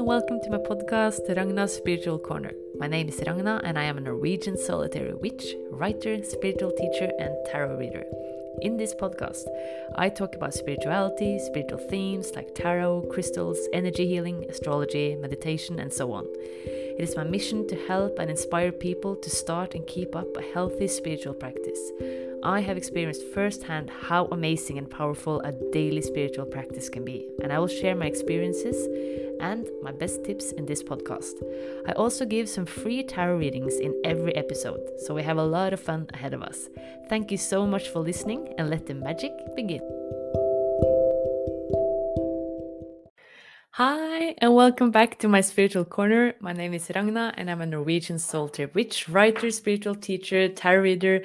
and welcome to my podcast, Ragna's Spiritual Corner. My name is Ragna, and I am a Norwegian solitary witch, writer, spiritual teacher, and tarot reader. In this podcast, I talk about spirituality, spiritual themes like tarot, crystals, energy healing, astrology, meditation, and so on. It is my mission to help and inspire people to start and keep up a healthy spiritual practice. I have experienced firsthand how amazing and powerful a daily spiritual practice can be, and I will share my experiences and my best tips in this podcast. I also give some free tarot readings in every episode, so we have a lot of fun ahead of us. Thank you so much for listening, and let the magic begin. Hi, and welcome back to my spiritual corner. My name is Ragna, and I'm a Norwegian solitary witch, writer, spiritual teacher, tarot reader,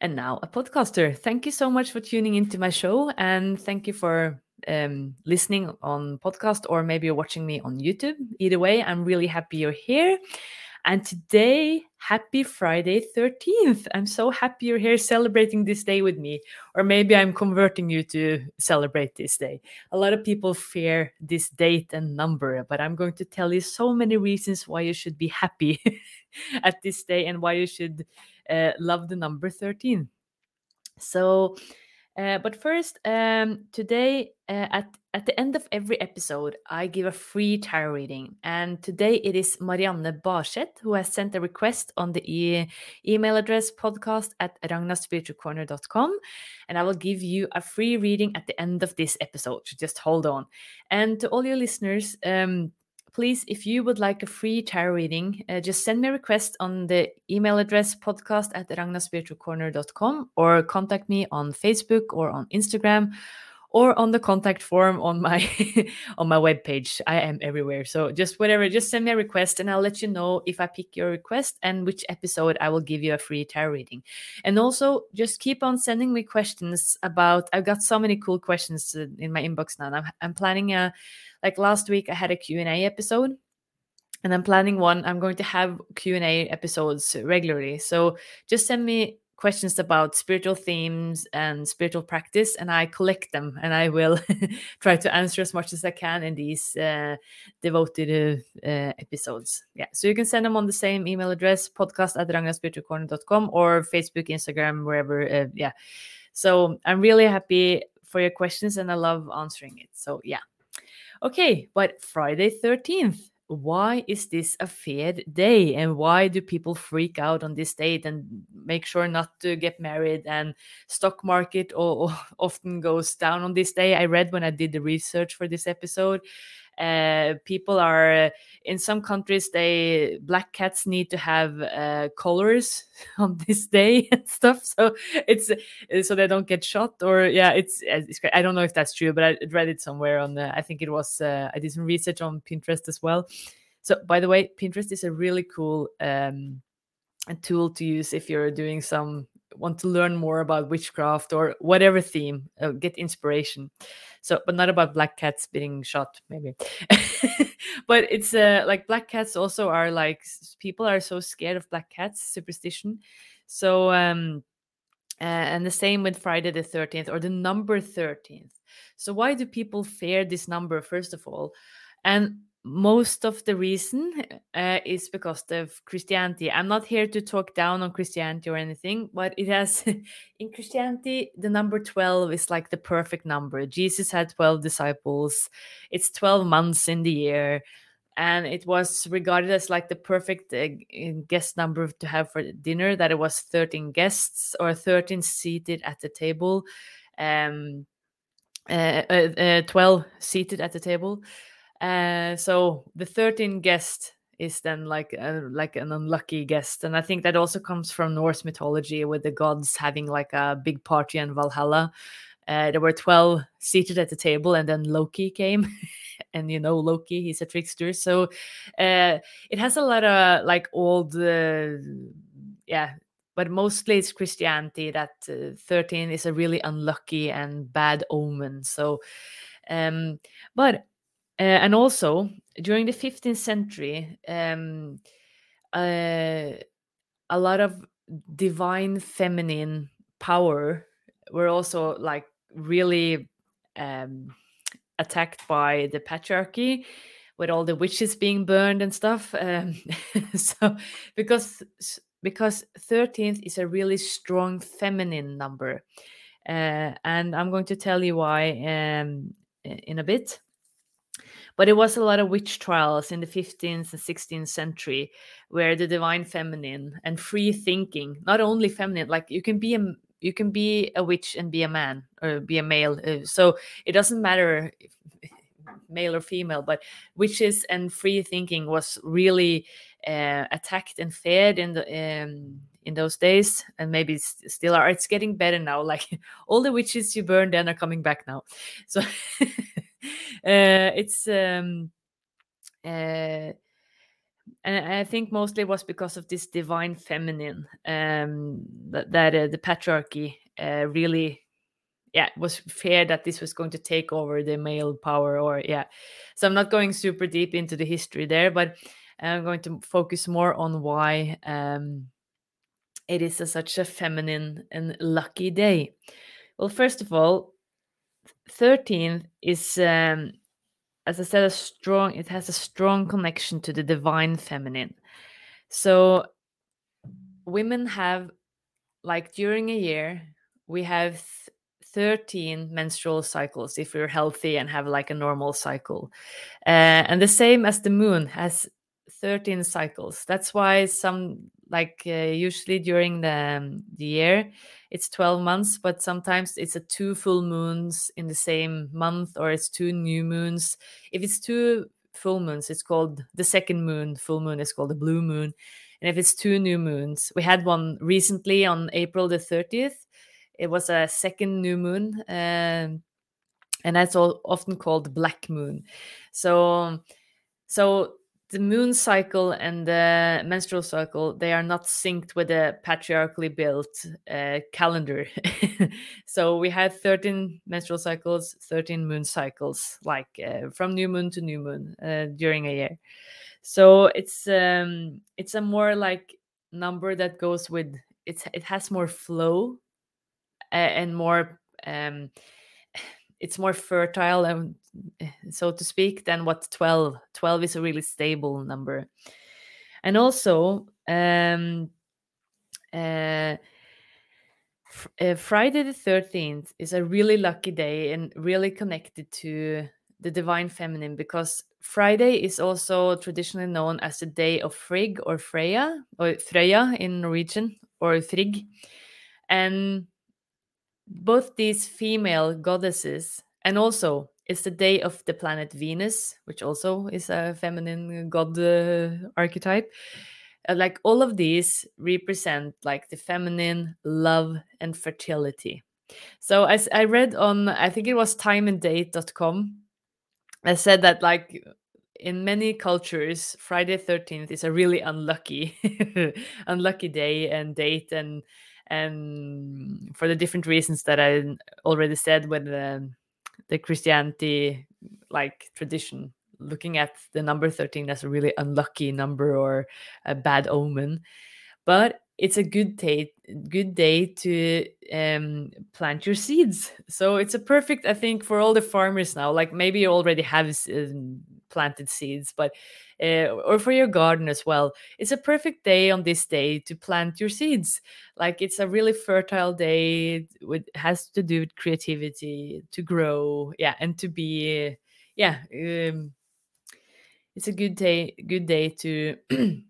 and now a podcaster. Thank you so much for tuning into my show, and thank you for um, listening on podcast or maybe you're watching me on YouTube. Either way, I'm really happy you're here. And today, happy Friday 13th. I'm so happy you're here celebrating this day with me. Or maybe I'm converting you to celebrate this day. A lot of people fear this date and number, but I'm going to tell you so many reasons why you should be happy at this day and why you should uh, love the number 13. So, uh, but first, um, today uh, at at the end of every episode, I give a free tarot reading, and today it is Marianne Barseth who has sent a request on the e- email address podcast at ragnaspiritualcorner.com, and I will give you a free reading at the end of this episode. So just hold on, and to all your listeners. Um, please, if you would like a free tarot reading, uh, just send me a request on the email address podcast at ragnaspiritualcorner.com or contact me on Facebook or on Instagram or on the contact form on my on my webpage. I am everywhere. So just whatever, just send me a request and I'll let you know if I pick your request and which episode I will give you a free tarot reading. And also just keep on sending me questions about I've got so many cool questions in my inbox now. I'm, I'm planning a like last week i had a q&a episode and i'm planning one i'm going to have q&a episodes regularly so just send me questions about spiritual themes and spiritual practice and i collect them and i will try to answer as much as i can in these uh, devoted uh, episodes. Yeah so you can send them on the same email address podcast at ragnaspiritualcorner.com or facebook instagram wherever uh, yeah. So i'm really happy for your questions and i love answering it. So yeah. Okay, but Friday 13th, why is this a feared day? And why do people freak out on this date and make sure not to get married? And stock market often goes down on this day. I read when i did the research for this episode uh, people are in some countries they black cats need to have uh, collars on this day and stuff. So it's so they don't get shot or yeah it's, it's i don't know if that's true but i read it somewhere on the i think it was uh, i did some research on pinterest as well. So by the way pinterest is a really cool um, tool to use if you're doing some want to learn more about witchcraft or whatever theme uh, get inspiration so but not about black cats being shot maybe. But it's uh, like black cats also are like people are so scared of black cats superstition. So um uh, and the same with friday the 13th or the number 13th so why do people fear this number first of all? And most of the reason uh, is because of Christianity. I'm not here to talk down on Christianity or anything, but it has in Christianity the number 12 is like the perfect number. Jesus had 12 disciples. It's 12 months in the year and it was regarded as like the perfect uh, guest number to have for dinner that it was 13 guests or 13 seated at the table um uh, uh, uh 12 seated at the table uh, so the 13th guest is then like a, like an unlucky guest, and I think that also comes from Norse mythology, with the gods having like a big party in Valhalla. Uh, there were 12 seated at the table, and then Loki came. and you know Loki, he's a trickster. So uh, it has a lot of like old, uh, yeah, but mostly it's Christianity that uh, 13 is a really unlucky and bad omen. So, um, but uh, and also during the 15th century, um, uh, a lot of divine feminine power were also like really um, attacked by the patriarchy with all the witches being burned and stuff. Um, so because because 13th is a really strong feminine number. Uh, and I'm going to tell you why um, in a bit. But it was a lot of witch trials in the 15th and 16th century where the divine feminine and free thinking, not only feminine, like you can be a you can be a witch and be a man or be a male. Uh, so it doesn't matter if, male or female, but witches and free thinking was really uh, attacked and feared in the um, in those days, and maybe still are. It's getting better now. Like all the witches you burned then are coming back now. So it's um, uh, and I think mostly was because of this divine feminine um, that, that uh, the patriarchy uh, really yeah was feared that this was going to take over the male power or yeah. So i'm not going super deep into the history there but i'm going to focus more on why um, it is a, such a feminine and lucky day. Well first of all 13th is um, as i said a strong it has a strong connection to the divine feminine so women have like during a year we have 13 menstrual cycles if we're healthy and have like a normal cycle. Uh, and the same as the moon has 13 cycles. That's why some like uh, usually during the, um, the year it's 12 months but sometimes it's a two full moons in the same month or it's two new moons. If it's two full moons it's called the second moon full moon is called the blue moon. And if it's two new moons we had one recently on april the 30th it was a second new moon um, and that's all often called black moon. So so the moon cycle and the menstrual cycle they are not synced with a patriarchally built uh, calendar. So we had 13 menstrual cycles 13 moon cycles like uh, from new moon to new moon uh, during a year. So it's um it's a more like number that goes with it's it has more flow and more um, it's more fertile and so to speak than what 12 12 is a really stable number. And also um uh, uh, friday the 13th is a really lucky day and really connected to the divine feminine because friday is also traditionally known as the day of frigg or freya or freya in norwegian or frigg. And both these female goddesses and also it's the day of the planet venus which also is a feminine god uh, archetype. Uh, like all of these represent like the feminine love and fertility. So as i read on i think it was timeanddate.com i said that like in many cultures friday 13th is a really unlucky unlucky day and date and and for the different reasons that I already said with the, Christianity like tradition looking at the number 13 as a really unlucky number or a bad omen. But it's a good day good day to um, plant your seeds. So it's a perfect i think for all the farmers now. Like maybe you already have um, planted seeds but uh, or for your garden as well. It's a perfect day on this day to plant your seeds. Like it's a really fertile day. It has to do with creativity, to grow, yeah, and to be, yeah. Um, it's a good day. Good day to.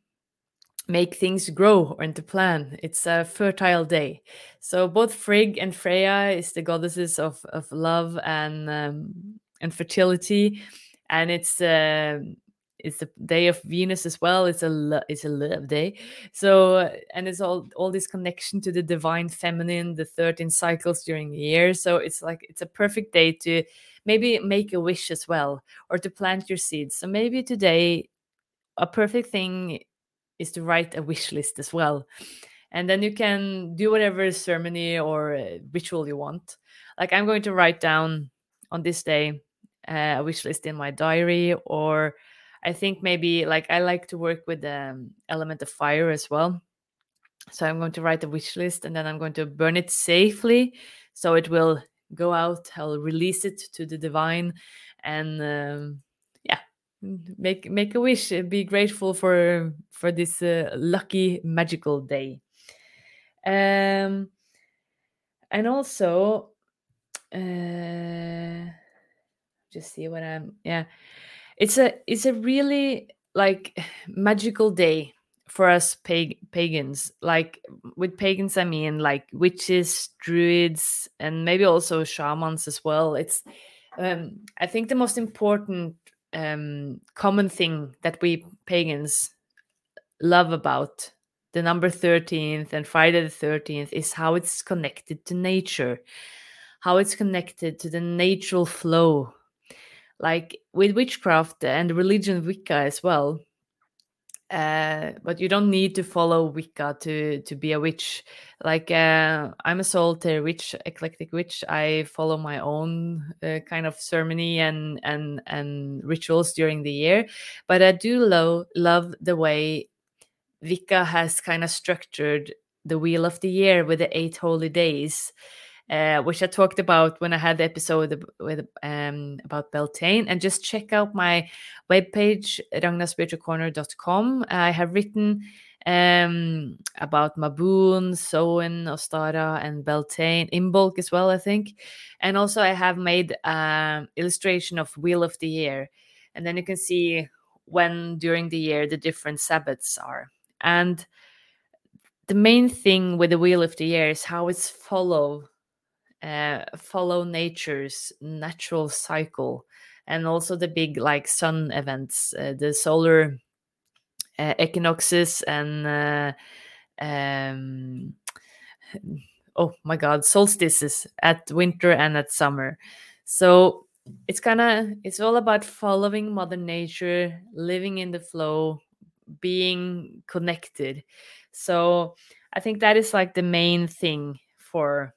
make things grow and to plan. It's a fertile day. So both Frigg and Freya is the goddesses of, of love and um, and fertility, and it's uh, it's the day of Venus as well. It's a lo- it's a love day. So and it's all all this connection to the divine feminine, the 13 cycles during the year. So it's like it's a perfect day to maybe make a wish as well or to plant your seeds. So maybe today a perfect thing is to write a wish list as well. And then you can do whatever ceremony or uh, ritual you want. Like I'm going to write down on this day uh, a wish list in my diary or I think maybe like I like to work with the um, element of fire as well. So I'm going to write a wish list and then I'm going to burn it safely so it will go out. I'll release it to the divine and um, yeah, make make a wish be grateful for for this uh, lucky magical day um and also uh just see what i'm yeah. It's a it's a really like magical day for us pag- pagans like with pagans i mean like witches druids and maybe also shamans as well. It's um i think the most important um common thing that we pagans love about the number 13th and friday the 13th is how it's connected to nature how it's connected to the natural flow like with witchcraft and religion wicca as well uh, but you don't need to follow Wicca to to be a witch. Like uh, I'm a solitary witch, eclectic witch. I follow my own uh, kind of ceremony and and and rituals during the year, but I do love love the way Wicca has kind of structured the wheel of the year with the eight holy days uh, which I talked about when I had the episode with um, about Beltane. And just check out my webpage, ragnaspiritualcorner.com. I have written um, about Mabon, Samhain, Ostara, and Beltane in bulk as well, I think. And also, I have made an illustration of Wheel of the Year. And then you can see when during the year the different Sabbats are. And the main thing with the Wheel of the Year is how it's follow uh, follow nature's natural cycle and also the big like sun events uh, the solar uh, equinoxes and uh, um, oh my god solstices at winter and at summer. So it's kind of it's all about following mother nature living in the flow being connected. So i think that is like the main thing for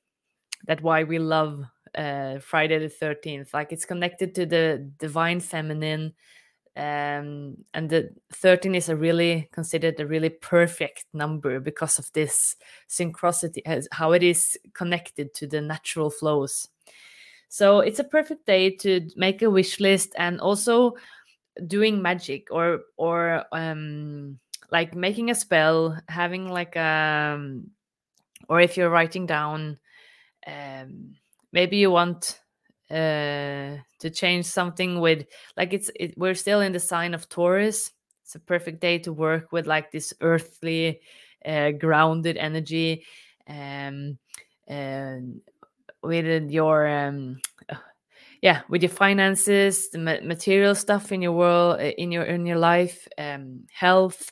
that why we love uh, Friday the 13th. Like it's connected to the divine feminine. Um, and the 13 is a really considered a really perfect number because of this synchronicity, how it is connected to the natural flows. So it's a perfect day to make a wish list and also doing magic or or um like making a spell, having like a um, or if you're writing down um, maybe you want uh, to change something with like it's it, we're still in the sign of Taurus. It's a perfect day to work with like this earthly, uh, grounded energy, um, and with your um, yeah, with your finances, the material stuff in your world, in your in your life, um, health,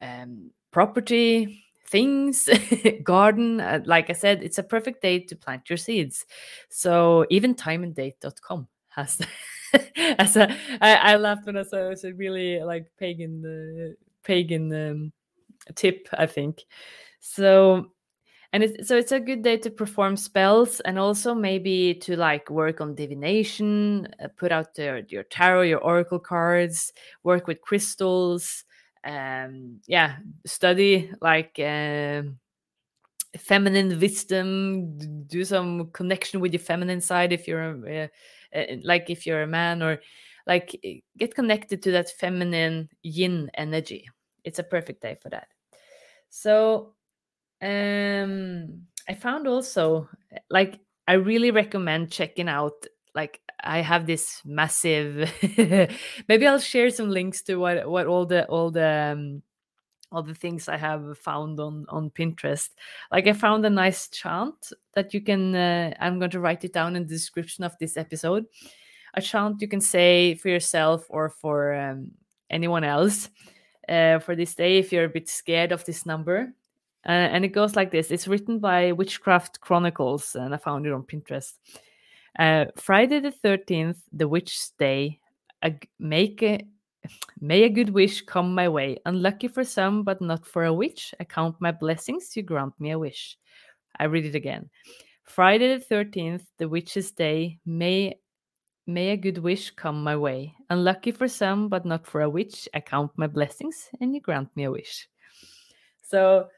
um, property, things garden uh, like i said it's a perfect day to plant your seeds. So even timeanddate.com has as a I, I laughed when i saw it. Was a really like pagan uh, pagan um, tip i think. So and it's so it's a good day to perform spells and also maybe to like work on divination uh, put out your, your tarot your oracle cards work with crystals um yeah study like um feminine wisdom do some connection with your feminine side if you're uh, uh, like if you're a man or like eh, get connected to that feminine yin energy. It's a perfect day for that. So um i found also like i really recommend checking out like I have this massive. maybe I'll share some links to what what all the all the um, all the things I have found on on Pinterest. Like I found a nice chant that you can. Uh, I'm going to write it down in the description of this episode. A chant you can say for yourself or for um, anyone else uh, for this day if you're a bit scared of this number. Uh, and it goes like this. It's written by Witchcraft Chronicles, and I found it on Pinterest. Uh, Friday the 13th, the witch's day, a, make a, may a good wish come my way. Unlucky for some, but not for a witch. I count my blessings, you grant me a wish. I read it again. Friday the 13th, the witch's day, may may a good wish come my way. Unlucky for some, but not for a witch. I count my blessings, and you grant me a wish. So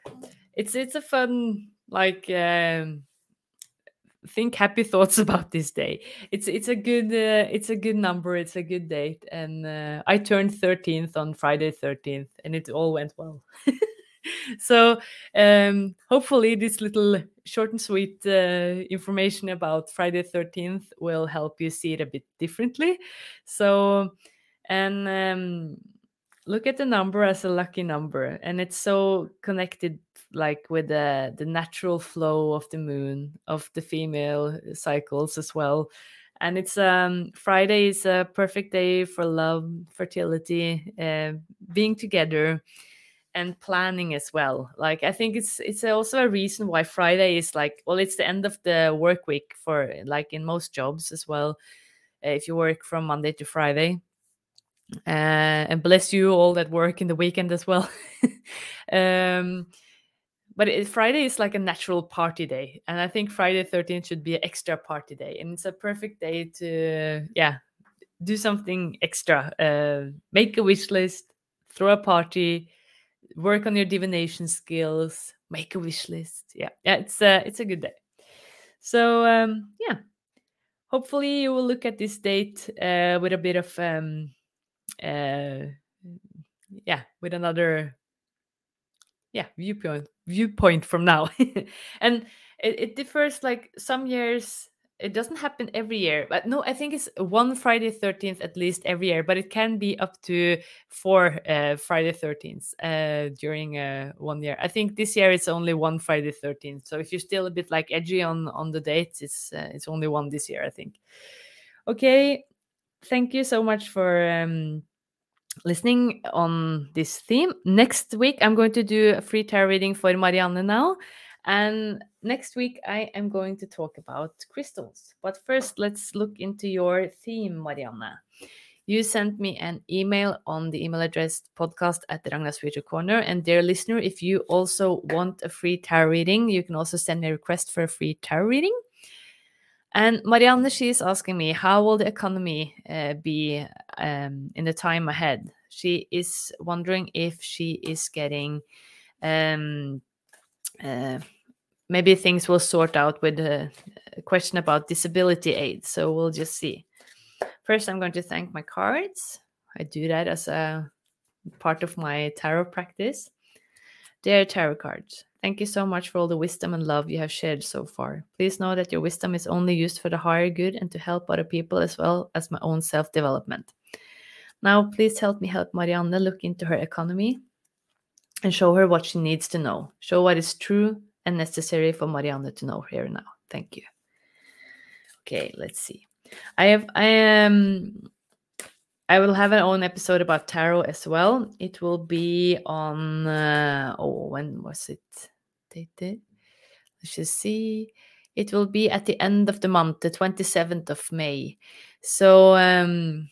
it's it's a fun like um, think happy thoughts about this day. It's it's a good uh, it's a good number. It's a good date, and uh, I turned thirteenth on Friday thirteenth, and it all went well. so um, hopefully, this little short and sweet uh, information about Friday thirteenth will help you see it a bit differently. So and um, look at the number as a lucky number, and it's so connected like with the the natural flow of the moon of the female cycles as well. And it's um friday is a perfect day for love fertility uh, being together and planning as well. Like i think it's it's also a reason why friday is like well it's the end of the work week for like in most jobs as well uh, if you work from monday to friday. Uh, and bless you all that work in the weekend as well. Um but it, Friday is like a natural party day, and I think Friday 13th should be an extra party day, and it's a perfect day to yeah do something extra, uh, make a wish list, throw a party, work on your divination skills, make a wish list. Yeah, yeah, it's a it's a good day. So um, yeah, hopefully you will look at this date uh, with a bit of um, uh, yeah, with another yeah viewpoint viewpoint from now. And it, it differs like some years it doesn't happen every year but no i think it's one friday 13th at least every year but it can be up to four uh, friday 13th uh, during uh, one year. I think this year it's only one friday 13th so if you're still a bit like edgy on on the dates it's uh, it's only one this year i think. Okay thank you so much for um, listening on this theme. Next week, I'm going to do a free tarot reading for Marianne now. And next week, I am going to talk about crystals. But first, let's look into your theme, Marianne. You sent me an email on the email address podcast at the Ragna's Spiritual Corner. And dear listener, if you also want a free tarot reading, you can also send me a request for a free tarot reading. And Marianne, she is asking me, how will the economy uh, be um, in the time ahead? She is wondering if she is getting, um, uh, maybe things will sort out with a question about disability aid. So we'll just see. First, I'm going to thank my cards. I do that as a part of my tarot practice. Dear tarot cards, Thank you so much for all the wisdom and love you have shared so far. Please know that your wisdom is only used for the higher good and to help other people as well as my own self development. Now, please help me help Marianne look into her economy and show her what she needs to know. Show what is true and necessary for Marianne to know here now. Thank you. Okay, let's see. I have I am I will have an own episode about tarot as well. It will be on uh, oh when was it? Dated? Let's just see. It will be at the end of the month, the 27th of May. So um,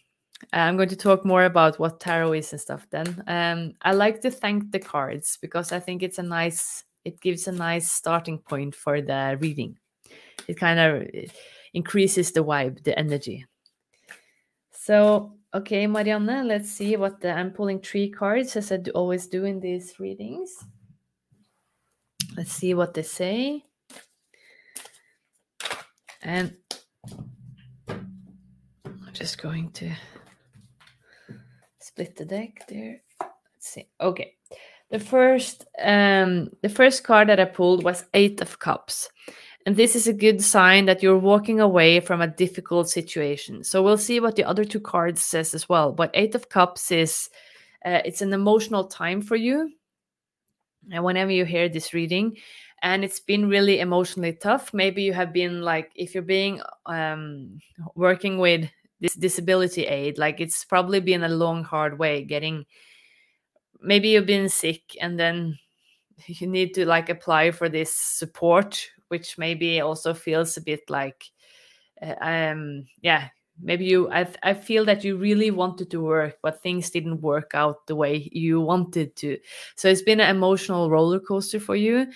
I'm going to talk more about what tarot is and stuff then. Um, I like to thank the cards because I think it's a nice, it gives a nice starting point for the reading. It kind of increases the vibe, the energy. So, okay, Marianne, let's see what the, I'm pulling three cards as I do, always do in these readings. Let's see what they say. And I'm just going to split the deck there. Let's see. Okay. The first um the first card that I pulled was 8 of cups. And this is a good sign that you're walking away from a difficult situation. So we'll see what the other two cards says as well. But 8 of cups is uh, it's an emotional time for you and whenever you hear this reading and it's been really emotionally tough maybe you have been like if you're being um working with this disability aid like it's probably been a long hard way getting maybe you've been sick and then you need to like apply for this support which maybe also feels a bit like uh, um yeah maybe you I, I feel that you really wanted to work but things didn't work out the way you wanted to. So it's been an emotional roller coaster for you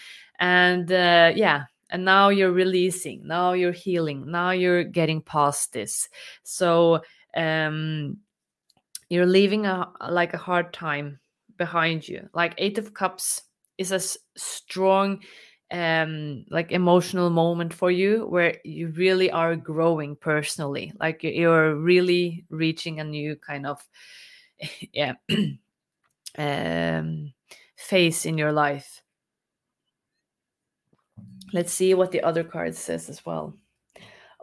and uh, yeah and now you're releasing now you're healing now you're getting past this. So um you're leaving a like a hard time behind you. Like eight of cups is a strong um like emotional moment for you where you really are growing personally like you're really reaching a new kind of yeah um phase in your life. Let's see what the other card says as well.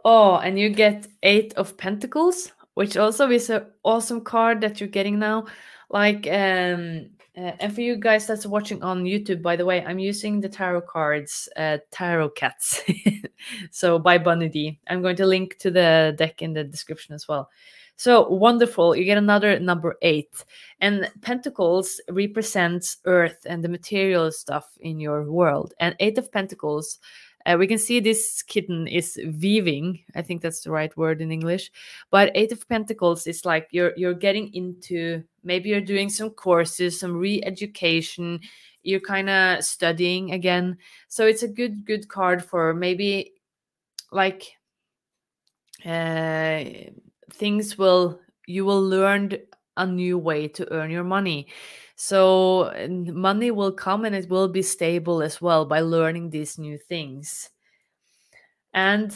Oh and you get eight of pentacles which also is an awesome card that you're getting now. Like um uh, and for you guys that's watching on YouTube, by the way, I'm using the tarot cards, uh, Tarot Cats. so by Bunny Dee. I'm going to link to the deck in the description as well. So wonderful. You get another number eight. And Pentacles represents Earth and the material stuff in your world. And Eight of Pentacles uh, we can see this kitten is weaving. I think that's the right word in English. But Eight of Pentacles is like you're you're getting into maybe you're doing some courses, some re-education. You're kind of studying again. So it's a good good card for maybe like uh, things will you will learn a new way to earn your money. So money will come and it will be stable as well by learning these new things. And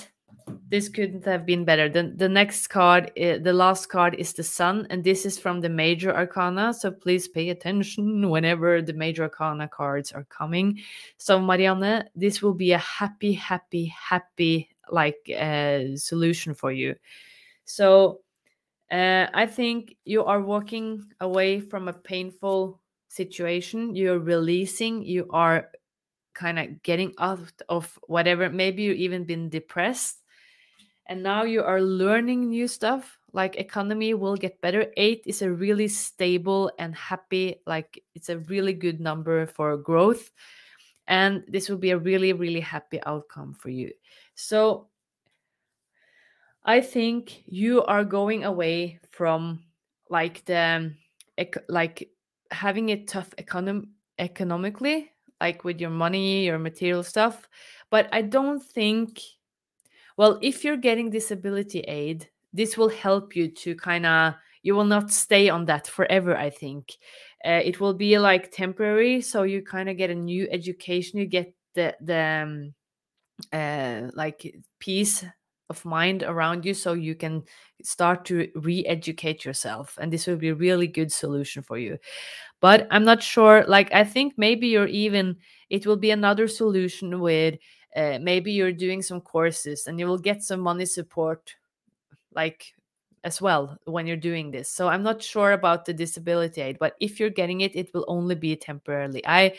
this couldn't have been better. The, the next card, the last card is the Sun, and this is from the Major Arcana. So please pay attention whenever the Major Arcana cards are coming. So Marianne, this will be a happy, happy, happy like uh, solution for you. So uh, I think you are walking away from a painful situation. You're releasing, you are kind of getting out of whatever. Maybe you even been depressed. And now you are learning new stuff. Like economy will get better. Eight is a really stable and happy, like it's a really good number for growth. And this will be a really, really happy outcome for you. So I think you are going away from like the like having it tough econom- economically, like with your money, your material stuff. But I don't think, well, if you're getting disability aid, this will help you to kind of, you will not stay on that forever, I think. Uh, it will be like temporary. So you kind of get a new education, you get the, the, um, uh, like peace of mind around you so you can start to re-educate yourself and this will be a really good solution for you. But i'm not sure like i think maybe you're even it will be another solution with uh, maybe you're doing some courses and you will get some money support like as well when you're doing this. So i'm not sure about the disability aid but if you're getting it it will only be temporarily. I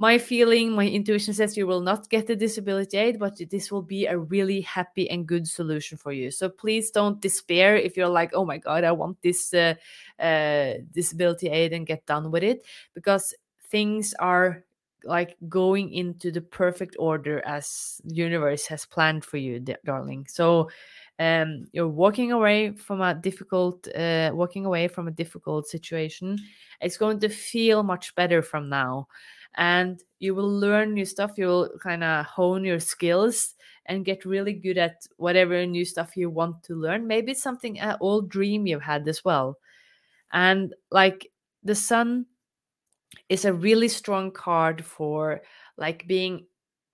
my feeling, my intuition says you will not get the disability aid, but this will be a really happy and good solution for you. So please don't despair if you're like, oh my God, I want this uh, uh, disability aid and get done with it, because things are like going into the perfect order as the universe has planned for you, darling. So um, you're walking away from a difficult, uh, walking away from a difficult situation. It's going to feel much better from now and you will learn new stuff you will kind of hone your skills and get really good at whatever new stuff you want to learn. Maybe it's something an old dream you've had as well. And like the sun is a really strong card for like being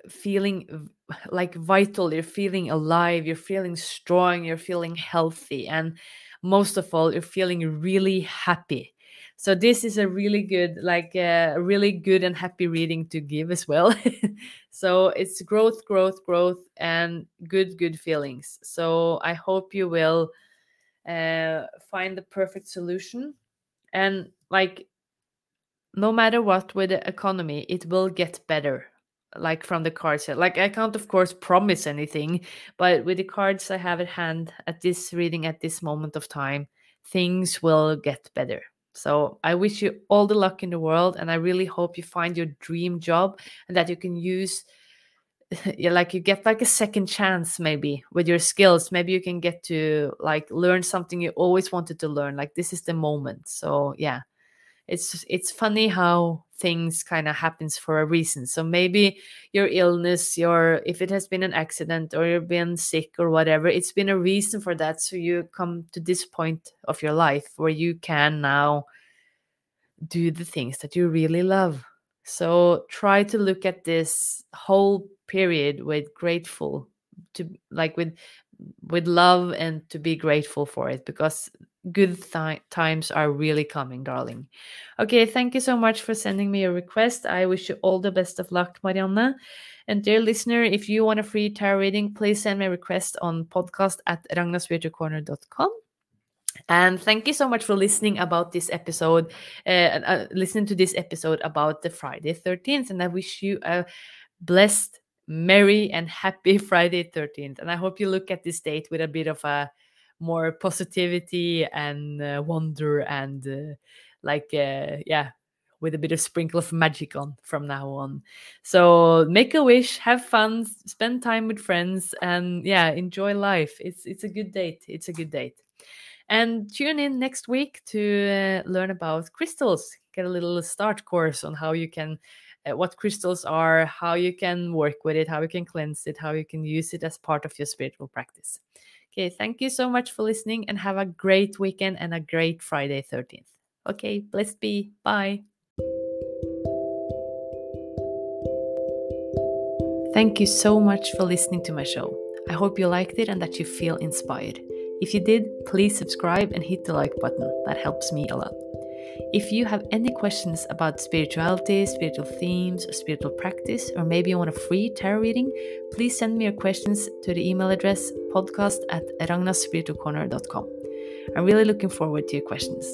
feeling like vital. You're feeling alive you're feeling strong you're feeling healthy and most of all you're feeling really happy so this is a really good like a uh, really good and happy reading to give as well. So it's growth growth growth and good good feelings. So i hope you will uh, find the perfect solution. And like no matter what with the economy it will get better like from the cards. Like i can't of course promise anything but with the cards i have at hand at this reading at this moment of time things will get better so I wish you all the luck in the world, and I really hope you find your dream job and that you can use, like you get like a second chance maybe with your skills. Maybe you can get to like learn something you always wanted to learn. Like this is the moment. So yeah, it's it's funny how things kind of happens for a reason. So maybe your illness your if it has been an accident or you've been sick or whatever it's been a reason for that so you come to this point of your life where you can now do the things that you really love. So try to look at this whole period with grateful to like with with love and to be grateful for it because good th- times are really coming darling okay thank you so much for sending me a request i wish you all the best of luck marianne and dear listener if you want a free tarot reading please send me a request on podcast at ragnaspiritualcorner.com and thank you so much for listening about this episode, uh, uh, listening to this episode about the Friday 13th. And I wish you a blessed, merry, and happy Friday 13th. And I hope you look at this date with a bit of a more positivity and uh, wonder and uh, like, uh, yeah, with a bit of sprinkle of magic on from now on. So make a wish, have fun, spend time with friends, and yeah, enjoy life. It's it's a good date. It's a good date. And tune in next week to uh, learn about crystals. Get a little start course on how you can, uh, what crystals are, how you can work with it, how you can cleanse it, how you can use it as part of your spiritual practice. Okay, thank you so much for listening and have a great weekend and a great Friday 13th. Okay, blessed be. Bye. Thank you so much for listening to my show. I hope you liked it and that you feel inspired. If you did, please subscribe and hit the like button. That helps me a lot. If you have any questions about spirituality, spiritual themes, spiritual practice, or maybe you want a free tarot reading, please send me your questions to the email address podcast at ragnaspiritualcorner.com. I'm really looking forward to your questions.